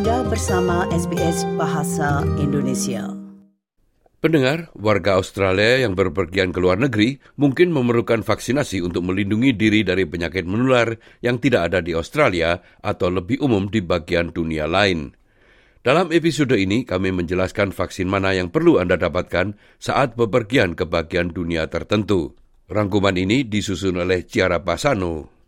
Anda bersama SBS Bahasa Indonesia. Pendengar, warga Australia yang berpergian ke luar negeri mungkin memerlukan vaksinasi untuk melindungi diri dari penyakit menular yang tidak ada di Australia atau lebih umum di bagian dunia lain. Dalam episode ini, kami menjelaskan vaksin mana yang perlu Anda dapatkan saat bepergian ke bagian dunia tertentu. Rangkuman ini disusun oleh Ciara Pasano.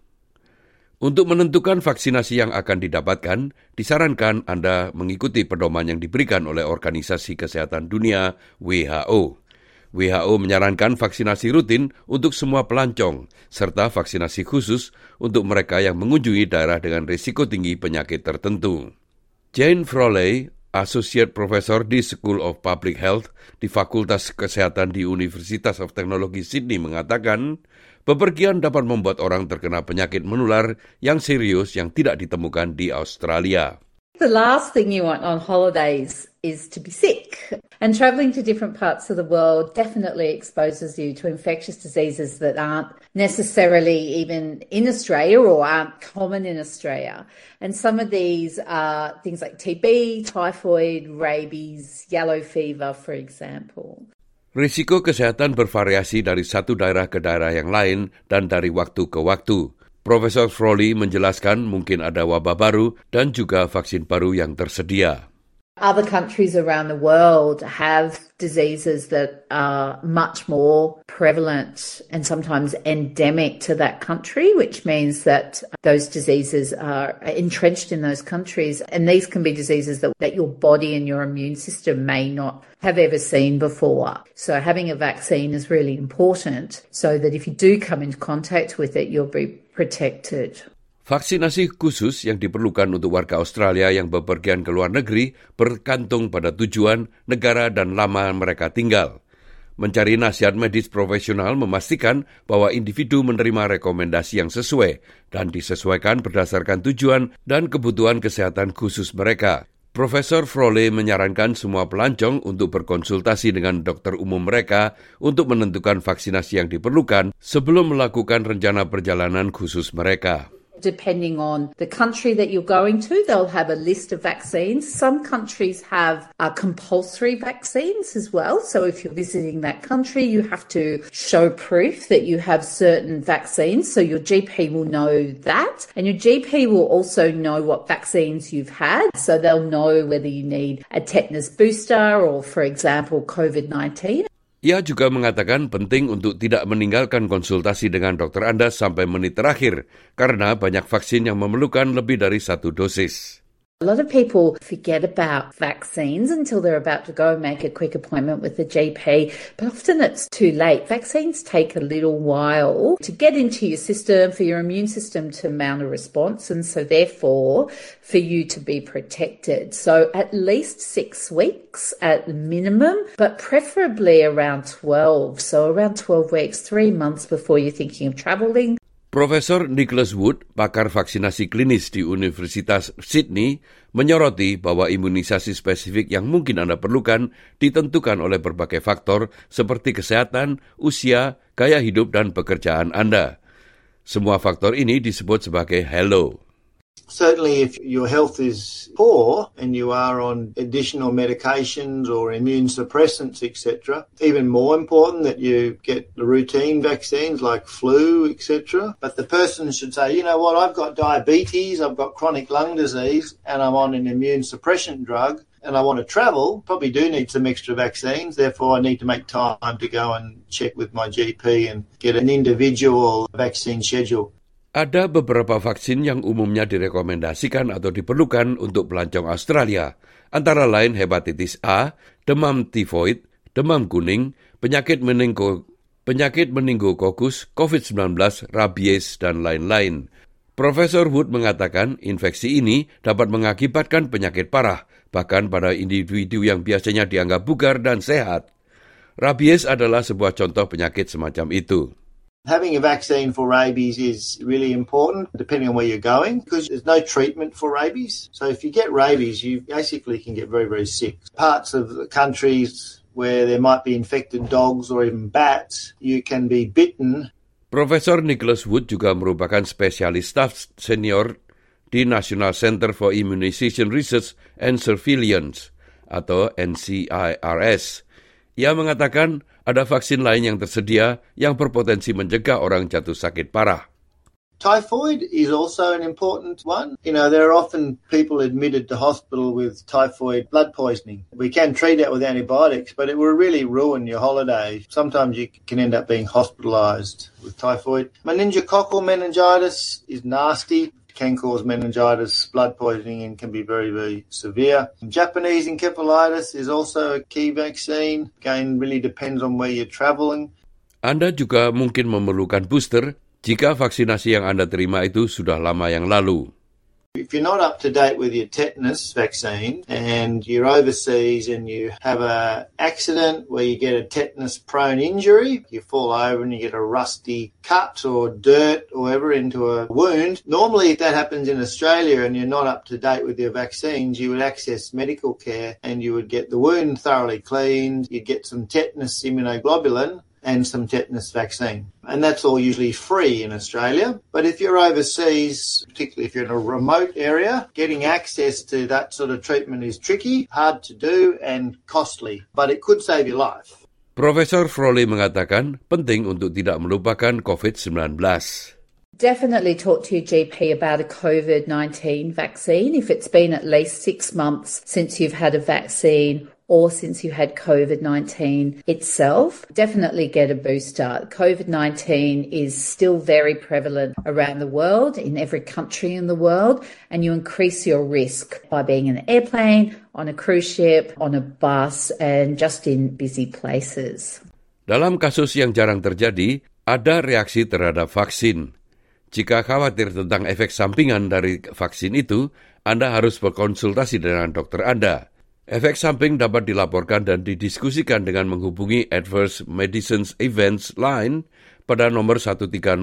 Untuk menentukan vaksinasi yang akan didapatkan, disarankan Anda mengikuti pedoman yang diberikan oleh Organisasi Kesehatan Dunia WHO. WHO menyarankan vaksinasi rutin untuk semua pelancong, serta vaksinasi khusus untuk mereka yang mengunjungi daerah dengan risiko tinggi penyakit tertentu. Jane Froley, Associate Professor di School of Public Health di Fakultas Kesehatan di Universitas of Technology Sydney mengatakan, Bepergian dapat membuat orang terkena penyakit menular yang serius yang tidak ditemukan di Australia. The last thing you want on holidays is to be sick. And traveling to different parts of the world definitely exposes you to infectious diseases that aren't necessarily even in Australia or aren't common in Australia. And some of these are things like TB, typhoid, rabies, yellow fever, for example. Risiko kesehatan bervariasi dari satu daerah ke daerah yang lain dan dari waktu ke waktu. Profesor Froley menjelaskan mungkin ada wabah baru dan juga vaksin baru yang tersedia. Other countries around the world have diseases that are much more prevalent and sometimes endemic to that country, which means that those diseases are entrenched in those countries. And these can be diseases that, that your body and your immune system may not have ever seen before. So having a vaccine is really important so that if you do come into contact with it, you'll be protected. Vaksinasi khusus yang diperlukan untuk warga Australia yang bepergian ke luar negeri bergantung pada tujuan, negara, dan lama mereka tinggal. Mencari nasihat medis profesional memastikan bahwa individu menerima rekomendasi yang sesuai dan disesuaikan berdasarkan tujuan dan kebutuhan kesehatan khusus mereka. Profesor Froley menyarankan semua pelancong untuk berkonsultasi dengan dokter umum mereka untuk menentukan vaksinasi yang diperlukan sebelum melakukan rencana perjalanan khusus mereka. Depending on the country that you're going to, they'll have a list of vaccines. Some countries have uh, compulsory vaccines as well. So if you're visiting that country, you have to show proof that you have certain vaccines. So your GP will know that. And your GP will also know what vaccines you've had. So they'll know whether you need a tetanus booster or, for example, COVID 19. Ia juga mengatakan penting untuk tidak meninggalkan konsultasi dengan dokter Anda sampai menit terakhir, karena banyak vaksin yang memerlukan lebih dari satu dosis. A lot of people forget about vaccines until they're about to go make a quick appointment with the GP, but often it's too late. Vaccines take a little while to get into your system, for your immune system to mount a response, and so therefore for you to be protected. So at least six weeks at the minimum, but preferably around 12. So around 12 weeks, three months before you're thinking of traveling. Profesor Nicholas Wood, pakar vaksinasi klinis di Universitas Sydney, menyoroti bahwa imunisasi spesifik yang mungkin Anda perlukan ditentukan oleh berbagai faktor seperti kesehatan, usia, gaya hidup, dan pekerjaan Anda. Semua faktor ini disebut sebagai HELO. Certainly, if your health is poor and you are on additional medications or immune suppressants, etc., even more important that you get the routine vaccines like flu, etc. But the person should say, you know what, I've got diabetes, I've got chronic lung disease, and I'm on an immune suppression drug. And I want to travel, probably do need some extra vaccines. Therefore, I need to make time to go and check with my GP and get an individual vaccine schedule. Ada beberapa vaksin yang umumnya direkomendasikan atau diperlukan untuk pelancong Australia, antara lain hepatitis A, demam tifoid, demam kuning, penyakit meningo, penyakit meningokokus, COVID-19, rabies, dan lain-lain. Profesor Wood mengatakan infeksi ini dapat mengakibatkan penyakit parah, bahkan pada individu yang biasanya dianggap bugar dan sehat. Rabies adalah sebuah contoh penyakit semacam itu. Having a vaccine for rabies is really important depending on where you're going because there's no treatment for rabies. So if you get rabies, you basically can get very, very sick. Parts of the countries where there might be infected dogs or even bats, you can be bitten. Profesor Nicholas Wood juga merupakan spesialis staf senior di National Center for Immunization Research and Surveillance atau NCIRS. Ia mengatakan ada vaksin lain yang tersedia yang berpotensi mencegah orang jatuh sakit parah. Typhoid is also an important one. You know, there are often people admitted to hospital with typhoid blood poisoning. We can treat that with antibiotics, but it will really ruin your holiday. Sometimes you can end up being hospitalized with typhoid. Meningococcal meningitis is nasty can cause meningitis, blood poisoning, and can be very, very severe. Japanese encephalitis is also a key vaccine. Again, really depends on where you're traveling. Anda juga mungkin memerlukan booster jika vaksinasi yang Anda terima itu sudah lama yang lalu. If you're not up to date with your tetanus vaccine and you're overseas and you have a accident where you get a tetanus prone injury, you fall over and you get a rusty cut or dirt or whatever into a wound. Normally if that happens in Australia and you're not up to date with your vaccines, you would access medical care and you would get the wound thoroughly cleaned, you'd get some tetanus immunoglobulin and some tetanus vaccine. And that's all usually free in Australia. But if you're overseas, particularly if you're in a remote area, getting access to that sort of treatment is tricky, hard to do, and costly. But it could save your life. Profesor Froley mengatakan penting untuk tidak melupakan COVID-19. Definitely talk to your GP about a COVID 19 vaccine if it's been at least six months since you've had a vaccine or since you had COVID 19 itself, definitely get a booster. COVID 19 is still very prevalent around the world, in every country in the world, and you increase your risk by being in an airplane, on a cruise ship, on a bus, and just in busy places. Dalam kasus yang jarang terjadi, ada reaksi terhadap vaksin. Jika khawatir tentang efek sampingan dari vaksin itu, Anda harus berkonsultasi dengan dokter Anda. Efek samping dapat dilaporkan dan didiskusikan dengan menghubungi Adverse Medicines Events Line pada nomor 1300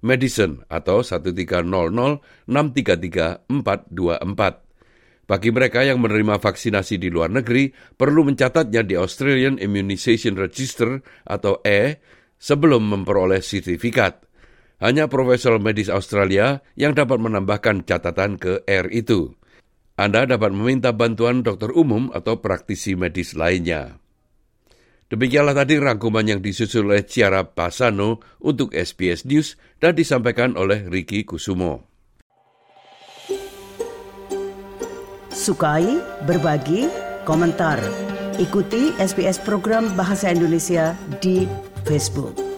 Medicine atau 1300 633 424. Bagi mereka yang menerima vaksinasi di luar negeri, perlu mencatatnya di Australian Immunization Register atau E sebelum memperoleh sertifikat. Hanya Profesor Medis Australia yang dapat menambahkan catatan ke R itu. Anda dapat meminta bantuan dokter umum atau praktisi medis lainnya. Demikianlah tadi rangkuman yang disusul oleh Ciara Pasano untuk SBS News dan disampaikan oleh Ricky Kusumo. Sukai, berbagi, komentar. Ikuti SBS program Bahasa Indonesia di Facebook.